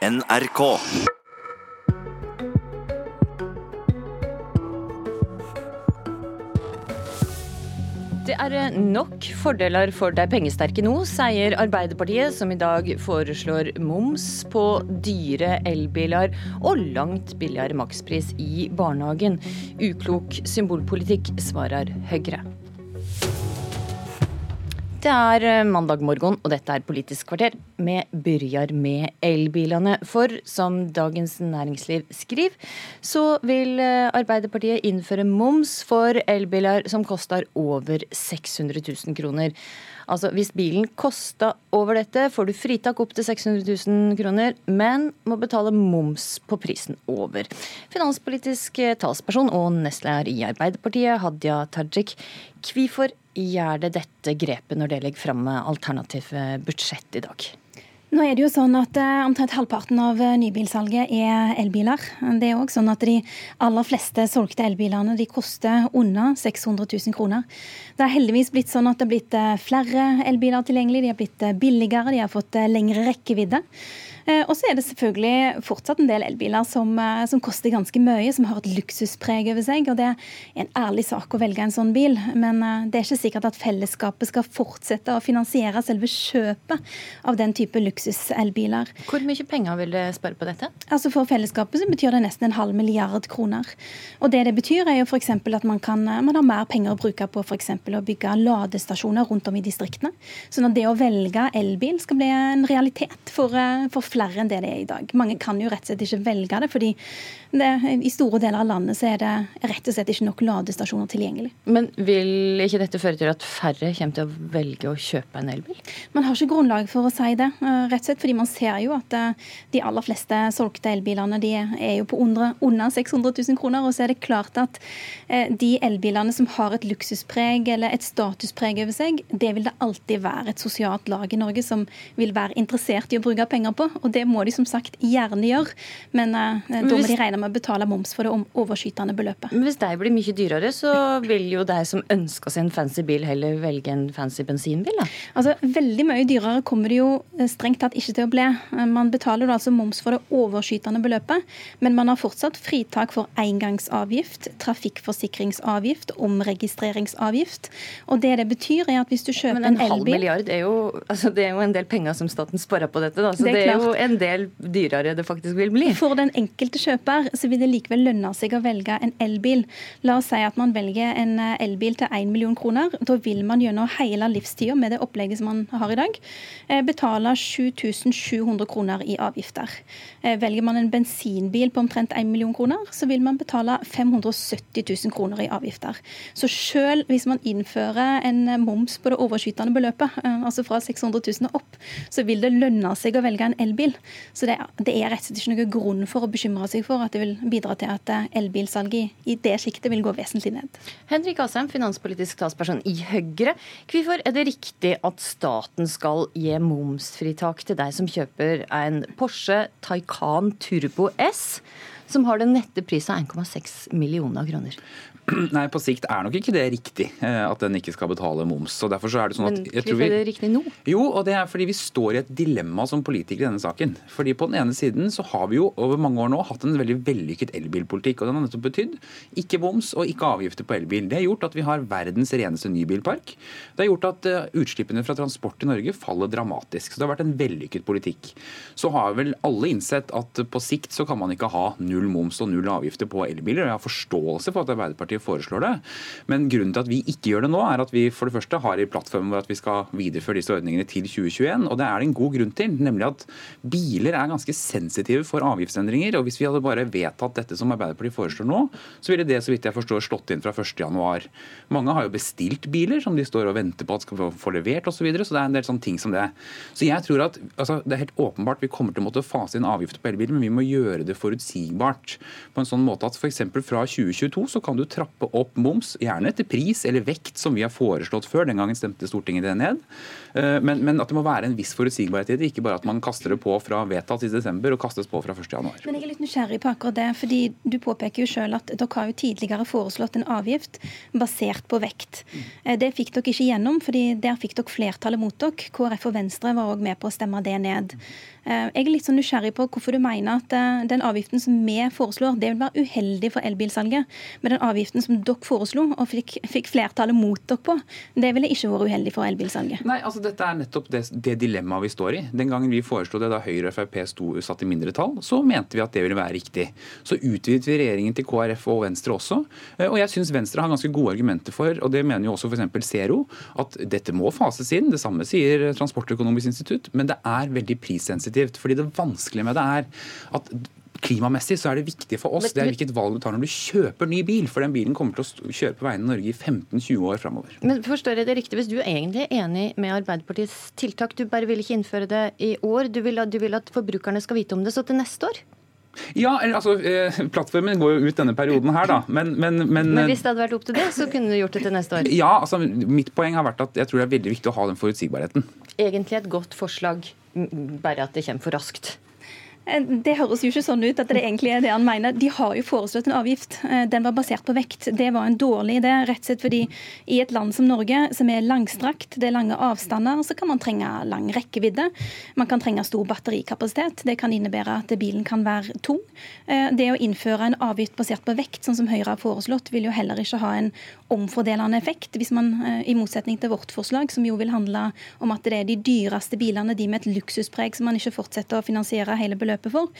NRK. Det er nok fordeler for de pengesterke nå, sier Arbeiderpartiet, som i dag foreslår moms på dyre elbiler og langt billigere makspris i barnehagen. Uklok symbolpolitikk, svarer Høyre. Det er eh, mandag morgen, og dette er Politisk kvarter. Vi begynner med elbilene. For som Dagens Næringsliv skriver, så vil eh, Arbeiderpartiet innføre moms for elbiler som koster over 600 000 kroner. Altså Hvis bilen kosta over dette, får du fritak opp til 600 000 kroner, men må betale moms på prisen over. Finanspolitisk eh, talsperson og nestleder i Arbeiderpartiet, Hadia Tajik, hvorfor gjør det dette grepet når det legger fram alternativ budsjett i dag? Nå er det jo sånn at uh, Omtrent halvparten av uh, nybilsalget er elbiler. Det er også sånn at De aller fleste solgte elbilene de koster under 600 000 kroner. Det har heldigvis blitt sånn at det har blitt uh, flere elbiler tilgjengelig. De har blitt billigere, de har fått lengre rekkevidde. Eh, og så er det selvfølgelig fortsatt en del elbiler som, eh, som, koster ganske mye, som har et luksuspreg over seg. Og det er en ærlig sak å velge en sånn bil, men eh, det er ikke sikkert at fellesskapet skal fortsette å finansiere selve kjøpet av den type luksuselbiler. Hvor mye penger vil det spare på dette? Altså For fellesskapet så betyr det nesten en halv milliard kroner. Og det det betyr er jo f.eks. at man, kan, man har mer penger å bruke på f.eks. å bygge ladestasjoner rundt om i distriktene. Sånn at det å velge elbil skal bli en realitet for, for flere enn det det er i dag. Mange kan jo rett og slett ikke velge det, fordi det, i store deler av landet så er det rett og slett ikke nok ladestasjoner tilgjengelig. Men vil ikke dette føre til at færre kommer til å velge å kjøpe en elbil? Man har ikke grunnlag for å si det, eh, rett og slett fordi man ser jo at eh, de aller fleste solgte elbilene de er jo på under, under 600 000 kroner. Og så er det klart at eh, de elbilene som har et luksuspreg eller et statuspreg over seg, det vil det alltid være et sosialt lag i Norge som vil være interessert i å bruke penger på. Og det må de som sagt gjerne gjøre, men uh, da må de regne med å betale moms for det overskytende beløpet. Men hvis de blir mye dyrere, så vil jo de som ønsker seg en fancy bil, heller velge en fancy bensinbil, da? Altså, veldig mye dyrere kommer det jo eh, strengt tatt ikke til å bli. Eh, man betaler da altså moms for det overskytende beløpet, men man har fortsatt fritak for engangsavgift, trafikkforsikringsavgift, omregistreringsavgift. Og det det betyr, er at hvis du kjøper en elbil Men en halv milliard er jo, altså, det er jo en del penger som staten sparer på dette, da. Så det er, det er jo en del dyrere det faktisk vil bli. For den enkelte kjøper så vil det likevel lønne seg å velge en elbil. La oss si at man velger en eh, elbil til 1 million kroner. Da vil man gjennom hele livstida med det opplegget som man har i dag, eh, betale 7700 kroner i avgifter. Eh, velger man en bensinbil på omtrent 1 million kroner, så vil man betale 570 000 kroner i avgifter. Så selv hvis man innfører en moms på det overskytende beløpet, altså fra 600 000 og opp, så vil det lønne seg å velge en elbil. Så det, det er rett og slett ikke noen grunn for å bekymre seg for at det vil bidra til at eh, elbilsalget i det sjiktet vil gå vesentlig ned. Henrik Asheim, finanspolitisk talsperson i Høyre. Hvorfor er det riktig at staten skal gi momsfritak til deg som kjøper en Porsche Taycan Turbo S? som har den nette prisen av 1,6 millioner kroner. Nei, på sikt er nok ikke det riktig eh, at den ikke skal betale moms. og derfor så er det sånn at... Men hvorfor er det riktig nå? Jo, og det er fordi vi står i et dilemma som politikere i denne saken. Fordi På den ene siden så har vi jo over mange år nå hatt en veldig vellykket elbilpolitikk. og Den har nettopp betydd ikke moms og ikke avgifter på elbil. Det har gjort at vi har verdens reneste nybilpark. Det har gjort at eh, utslippene fra transport i Norge faller dramatisk. Så det har vært en vellykket politikk. Så har vel alle innsett at på sikt så kan man ikke ha null moms og null avgifter på elbiler. og Jeg har forståelse for at Arbeiderpartiet foreslår det. Men grunnen til at vi ikke gjør det nå, er at vi for det første har i plattformen at vi skal videreføre disse ordningene til 2021. Og det er det en god grunn til, nemlig at biler er ganske sensitive for avgiftsendringer. Og hvis vi hadde bare vedtatt dette som Arbeiderpartiet foreslår nå, så ville det så vidt jeg forstår slått inn fra 1.1. Mange har jo bestilt biler som de står og venter på at skal få levert osv. Så, videre, så det er en del sånne ting som det. Så jeg tror at altså, Det er helt åpenbart vi kommer til å måtte fase inn avgifter på elbiler, men vi må gjøre det forutsigbart. På en sånn måte at f.eks. fra 2022 så kan du trappe opp moms, gjerne etter pris eller vekt, som vi har foreslått før. Den gangen stemte Stortinget det ned. Eh, men, men, at det må være en viss forutsigbarhet i det, ikke bare at man kaster det på fra vedtatt i desember og kastes på fra 1.1. Men jeg er litt nysgjerrig på akkurat det, fordi du påpeker jo selv at dere har jo tidligere foreslått en avgift basert på vekt. Eh, det fikk dere ikke gjennom, fordi der fikk dere flertallet mot dere. KrF og Venstre var òg med på å stemme det ned. Eh, jeg er litt sånn nysgjerrig på hvorfor du mener at den avgiften som vi foreslår, det vil være uheldig for elbilsalget. Men den avgiften som dere foreslo og fikk, fikk flertallet mot dere på, det ville ikke vært uheldig for elbilsalget. Nei, altså Dette er nettopp det, det dilemmaet vi står i. Den gangen vi foreslo det da Høyre og Frp sto satt i mindretall, så mente vi at det ville være riktig. Så utvidet vi regjeringen til KrF og Venstre også. Eh, og jeg syns Venstre har ganske gode argumenter for, og det mener jo også f.eks. Zero, at dette må fases inn. Det samme sier Transportøkonomisk institutt, men det er veldig prissensitivt. fordi det vanskelige med det er at Klimamessig så er det viktig for oss det er hvilket valg du tar når du kjøper ny bil. For den bilen kommer til å kjøre på veiene i Norge i 15-20 år framover. Men forstår jeg det riktig, hvis du er egentlig enig med Arbeiderpartiets tiltak, du bare vil ikke innføre det i år, du vil, du vil at forbrukerne skal vite om det, så til neste år? Ja, altså eh, Plattformen går jo ut denne perioden her, da. Men, men, men, men, hvis det hadde vært opp til det, så kunne du gjort det til neste år? Ja, altså Mitt poeng har vært at jeg tror det er veldig viktig å ha den forutsigbarheten. Egentlig et godt forslag, bare at det kommer for raskt. Eh, det høres jo ikke sånn ut at det egentlig er det han mener. De har jo foreslått en avgift. Eh, den var basert på vekt. Det var en dårlig idé, rett og slett fordi i et land som Norge, som er langstrakt, det er lange avstander, så kan man trenge lang rekkevidde. Man kan trenge stor batterikapasitet. Det kan innebære at bilen kan være tung. Eh, det å innføre en avgift basert på vekt, sånn som Høyre har foreslått, vil jo heller ikke ha en omfordelende effekt, hvis man, i motsetning til vårt forslag, som jo vil handle om at det er de dyreste bilene, de med et luksuspreg, som man ikke fortsetter å finansiere hele beløpet beløpet for.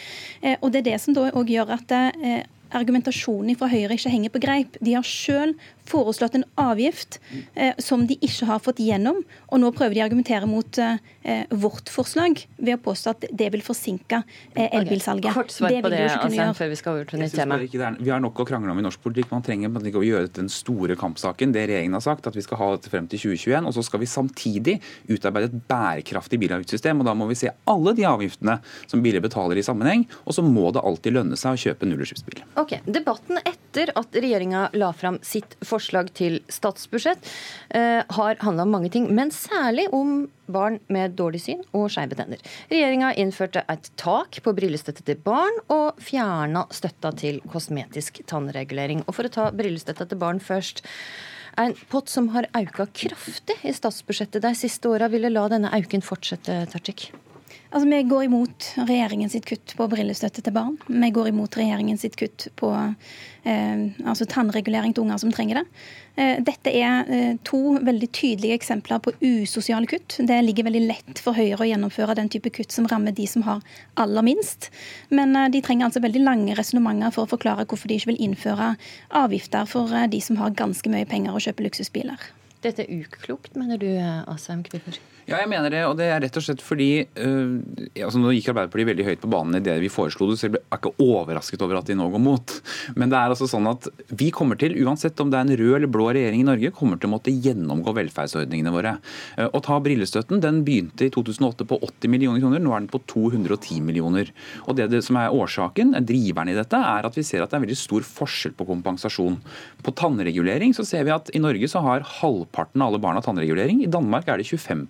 Eh, og det er det som da òg gjør at eh, argumentasjonen fra Høyre ikke henger på greip. De har selv foreslått en avgift eh, som de ikke har fått gjennom. Og nå prøver de å argumentere mot eh, vårt forslag ved å påstå at det vil forsinke eh, elbilsalget. Okay. Kort svar på det, Asheim, før vi skal over til nytt tema. Vi har nok å krangle om i norsk politikk. Man trenger ikke å gjøre den store kampsaken. Det regjeringen har sagt, at vi skal ha dette frem til 2021. Og så skal vi samtidig utarbeide et bærekraftig bilavgiftssystem. Og da må vi se alle de avgiftene som biler betaler i sammenheng. Og så må det alltid lønne seg å kjøpe nullutslippsbil. Ok, Debatten etter at regjeringa la fram sitt forslag til statsbudsjett eh, har handla om mange ting, men særlig om barn med dårlig syn og skeive tenner. Regjeringa innførte et tak på brillestøtte til barn og fjerna støtta til kosmetisk tannregulering. Og for å ta brillestøtta til barn først. En pott som har auka kraftig i statsbudsjettet de siste åra. Ville la denne auken fortsette, Tajik? Altså, Vi går imot regjeringen sitt kutt på brillestøtte til barn. Vi går imot regjeringen sitt kutt på eh, altså tannregulering til unger som trenger det. Eh, dette er eh, to veldig tydelige eksempler på usosiale kutt. Det ligger veldig lett for Høyre å gjennomføre den type kutt som rammer de som har aller minst. Men eh, de trenger altså veldig lange resonnementer for å forklare hvorfor de ikke vil innføre avgifter for eh, de som har ganske mye penger og kjøper luksusbiler. Dette er uklokt, mener du, Asheim Kviffer? Ja, jeg mener det. Og det er rett og slett fordi uh, altså Nå gikk Arbeiderpartiet veldig høyt på banen i det vi foreslo det, så jeg er ikke overrasket over at de nå går mot. Men det er altså sånn at vi kommer til, uansett om det er en rød eller blå regjering i Norge, kommer til å måtte gjennomgå velferdsordningene våre. Uh, å ta brillestøtten, den begynte i 2008 på 80 millioner kroner, nå er den på 210 millioner. Og det, det som er årsaken, driveren i dette, er at vi ser at det er veldig stor forskjell på kompensasjon. På tannregulering så ser vi at i Norge så har halvparten av alle barna tannregulering. I Danmark er det 25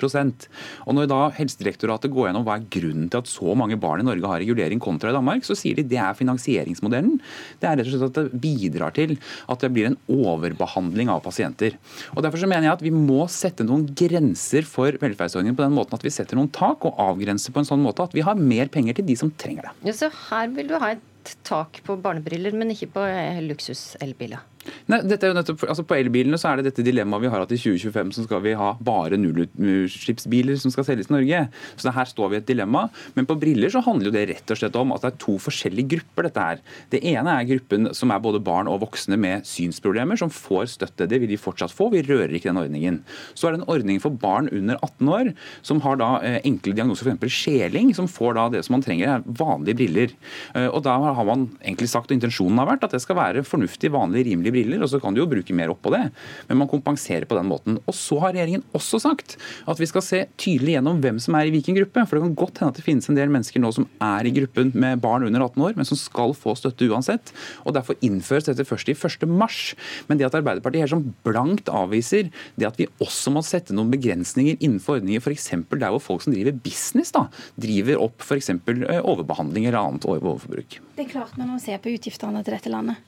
og Når da Helsedirektoratet går gjennom hva er grunnen til at så mange barn i Norge har regulering kontra i Danmark, så sier de det er finansieringsmodellen. Det er rett og slett at det bidrar til at det blir en overbehandling av pasienter. Og Derfor så mener jeg at vi må sette noen grenser for velferdsordningen på den måten at vi setter noen tak og avgrenser på en sånn måte at vi har mer penger til de som trenger det. Ja, så her vil du ha et tak på barnebriller, men ikke på luksuselbiler? Nei, dette er jo nettopp, altså På elbilene så er det dette dilemmaet vi har at i 2025 så skal vi ha bare nullutslippsbiler som skal selges i Norge. Så her står vi i et dilemma. Men på briller så handler jo det rett og slett om at det er to forskjellige grupper. dette her. Det ene er gruppen som er både barn og voksne med synsproblemer, som får støtte. Det vil de fortsatt få. Vi rører ikke den ordningen. Så er det en ordning for barn under 18 år som har da eh, enkle diagnoser, f.eks. skjeling, som får da det som man trenger, er vanlige briller. Eh, og da har man egentlig sagt, og intensjonen har vært, at det skal være fornuftig, vanlig, rimelige briller briller, og så kan du jo bruke mer opp på det. Men man kompenserer på den måten. Og så har regjeringen også sagt at vi skal se tydelig gjennom hvem som er i hvilken gruppe. For det kan godt hende at det finnes en del mennesker nå som er i gruppen med barn under 18 år, men som skal få støtte uansett. Og Derfor innføres dette først i 1. mars. Men det at Arbeiderpartiet her som blankt avviser det at vi også må sette noen begrensninger innenfor ordninger, f.eks. der hvor folk som driver business, da, driver opp f.eks. Eh, overbehandling eller annet overforbruk. Det er klart man må se på utgiftene til dette landet.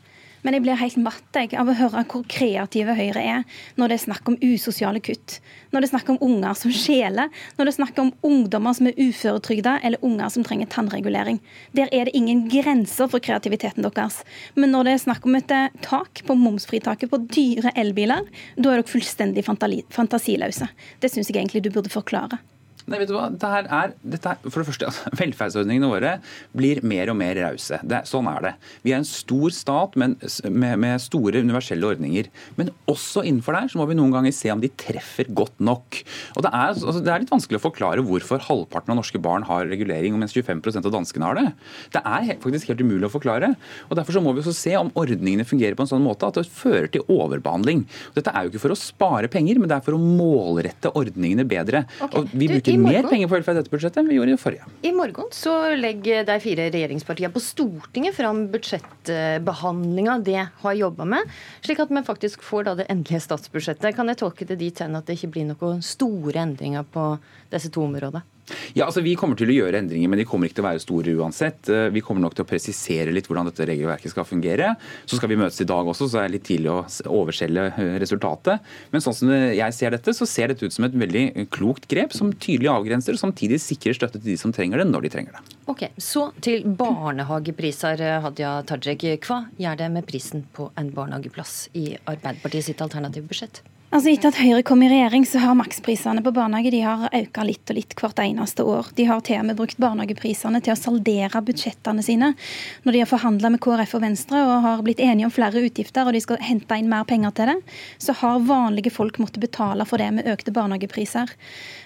Men jeg blir helt matt av å høre hvor kreative Høyre er når det er snakk om usosiale kutt. Når det er snakk om unger som skjeler, når det er snakk om ungdommer som er uføretrygda, eller unger som trenger tannregulering. Der er det ingen grenser for kreativiteten deres. Men når det er snakk om et eh, tak på momsfritaket på dyre elbiler, da er dere fullstendig fantasiløse. Det syns jeg egentlig du burde forklare. Nei, vet du hva? Dette er, dette er, for det første, altså, Velferdsordningene våre blir mer og mer rause. Sånn er det. Vi er en stor stat med, med, med, store universelle ordninger. Men også innenfor der så må vi noen ganger se om de treffer godt nok. Og Det er, altså, det er litt vanskelig å forklare hvorfor halvparten av norske barn har regulering, mens 25% av danskene har det. Det er faktisk helt umulig å forklare. og Derfor så må vi også se om ordningene fungerer på en sånn måte at det fører til overbehandling. Dette er jo ikke for å spare penger, men det er for å målrette ordningene bedre. Okay. Og vi bruker bruker mer penger på velferd i dette budsjettet enn vi gjorde i det forrige. I morgen så legger de fire regjeringspartiene på Stortinget fram budsjettbehandlinga de har jobba med, slik at vi faktisk får da det endelige statsbudsjettet. Kan jeg tolke det dit hen at det ikke blir noen store endringer på disse to områdene? Ja, altså Vi kommer til å gjøre endringer, men de kommer ikke til å være store uansett. Eh, vi kommer nok til å presisere litt hvordan dette regelverket skal fungere. Så skal vi møtes i dag også, så er det litt tidlig å overskjelle eh, resultatet. Men sånn som jeg ser dette, så ser dette ut som et veldig klokt grep som tydelig avgrenser og samtidig sikrer støtte til de som trenger det, når de trenger det. Ok, Så til barnehagepriser, Hadia Tajik. Hva gjør det med prisen på en barnehageplass i Arbeiderpartiet sitt alternative budsjett? Altså Etter at Høyre kom i regjering, så har maksprisene på barnehage de har økt litt og litt hvert eneste år. De har til og med brukt barnehageprisene til å saldere budsjettene sine. Når de har forhandla med KrF og Venstre og har blitt enige om flere utgifter og de skal hente inn mer penger til det, så har vanlige folk måttet betale for det med økte barnehagepriser.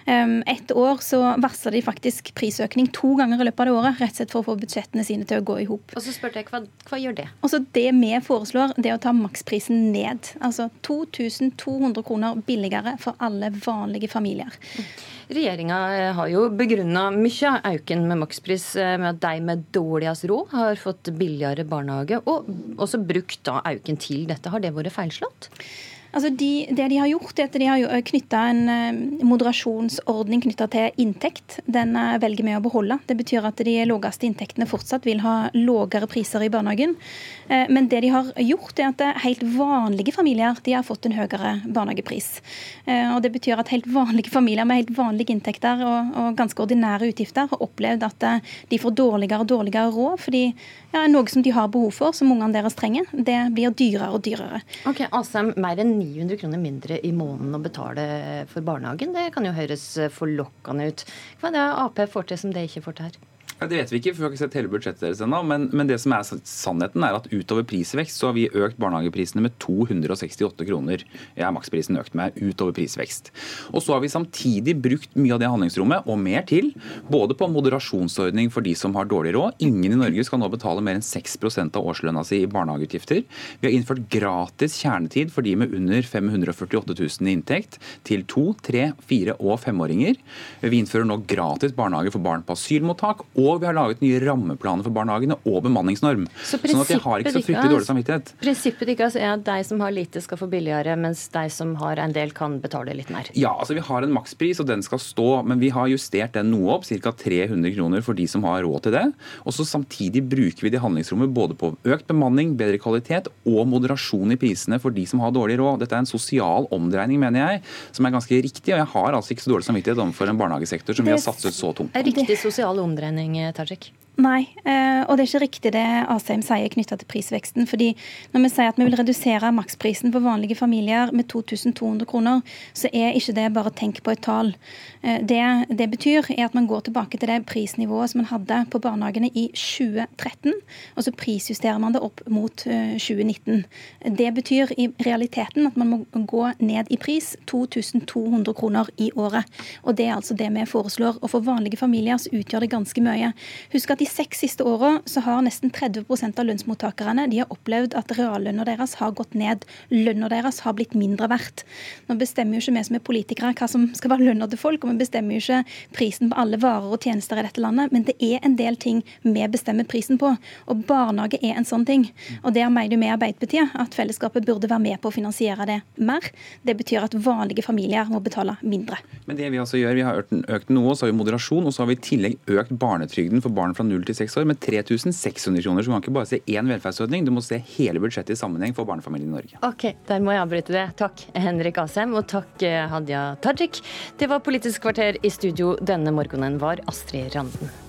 Um, et år så varsla de faktisk prisøkning to ganger i løpet av det året, rett og slett for å få budsjettene sine til å gå i hop. Og så spurte jeg, hva, hva gjør det? Altså Det vi foreslår, det er å ta maksprisen ned. Altså 2200 200 kroner billigere for alle vanlige familier. Regjeringa eh, har jo begrunna mye av auken med makspris eh, med at de med dårligst råd har fått billigere barnehage, og også brukt da auken til dette. Har det vært feilslått? Altså de, det de har gjort, er at de har knytta en uh, moderasjonsordning knytta til inntekt. Den uh, velger vi å beholde. Det betyr at de laveste inntektene fortsatt vil ha lavere priser i barnehagen. Men det de har gjort, er at helt vanlige familier de har fått en høyere barnehagepris. Og det betyr at helt vanlige familier med helt vanlige inntekter og, og ganske ordinære utgifter har opplevd at de får dårligere og dårligere råd fordi ja, noe som de har behov for, som ungene deres trenger, det blir dyrere og dyrere. Ok, Asheim, mer enn 900 kroner mindre i måneden å betale for barnehagen. Det kan jo høres forlokkende ut. Hva er det Ap får til som det ikke får til her? Det vet vi ikke, for vi har ikke sett hele budsjettet deres ennå. Men, men, det som er sannheten er at utover prisvekst så har vi økt barnehageprisene med 268 kroner. Ja, maksprisen økt med utover prisvekst. Og så har vi samtidig brukt mye av det handlingsrommet, og mer til, både på moderasjonsordning for de som har dårlig råd. Ingen i Norge skal nå betale mer enn 6 av årslønna si i barnehageutgifter. Vi har innført gratis kjernetid for de med under 548 000 i inntekt til to, tre, fire og femåringer. Vi innfører nå gratis barnehage for barn på asylmottak. og og vi har laget nye rammeplaner for barnehagene og bemanningsnorm. Så sånn at jeg har ikke så fryktelig dårlig samvittighet. Prinsippet deres er at de som har lite skal få billigere, mens de som har en del kan betale litt mer? Ja, altså vi har en makspris, og den skal stå. Men vi har justert den noe opp, ca. 300 kroner for de som har råd til det. Og så samtidig bruker vi det handlingsrommet både på økt bemanning, bedre kvalitet og moderasjon i prisene for de som har dårlig råd. Dette er en sosial omdreining, mener jeg, som er ganske riktig. Og jeg har altså ikke så dårlig samvittighet overfor en barnehagesektor som vi har satset så tungt på. Riktig sosial omdreining Tajik? Nei, eh, og det er ikke riktig det Asheim sier knytta til prisveksten. fordi når vi sier at vi vil redusere maksprisen for vanlige familier med 2200 kroner, så er ikke det bare tenk på et tall. Eh, det det betyr, er at man går tilbake til det prisnivået som man hadde på barnehagene i 2013, og så prisjusterer man det opp mot 2019. Eh, det betyr i realiteten at man må gå ned i pris 2200 kroner i året. Og det er altså det vi foreslår. Og for vanlige familier så utgjør det ganske mye. Norge. Husk at de seks siste åra har nesten 30% av lønnsmottakerne de har opplevd at reallønna deres har gått ned. Lønna deres har blitt mindre verdt. Nå bestemmer jo ikke vi som er politikere hva som skal være lønna til folk, og vi bestemmer jo ikke prisen på alle varer og tjenester i dette landet, men det er en del ting vi bestemmer prisen på. Og barnehage er en sånn ting. Og der mener vi i Arbeiderpartiet at fellesskapet burde være med på å finansiere det mer. Det betyr at vanlige familier må betale mindre. Men det Vi altså gjør, vi har økt noe, så har vi moderasjon, og så har vi i tillegg økt barnetrygden for barn fra 0 til 6 år med 3600 kroner. Så du kan ikke bare se én velferdsordning, du må se hele budsjettet i sammenheng for barnefamilier i Norge. Ok, der må jeg avbryte det. Takk Henrik Asheim, og takk eh, Hadia Tajik. Det var Politisk kvarter i studio denne morgenen var Astrid Randen.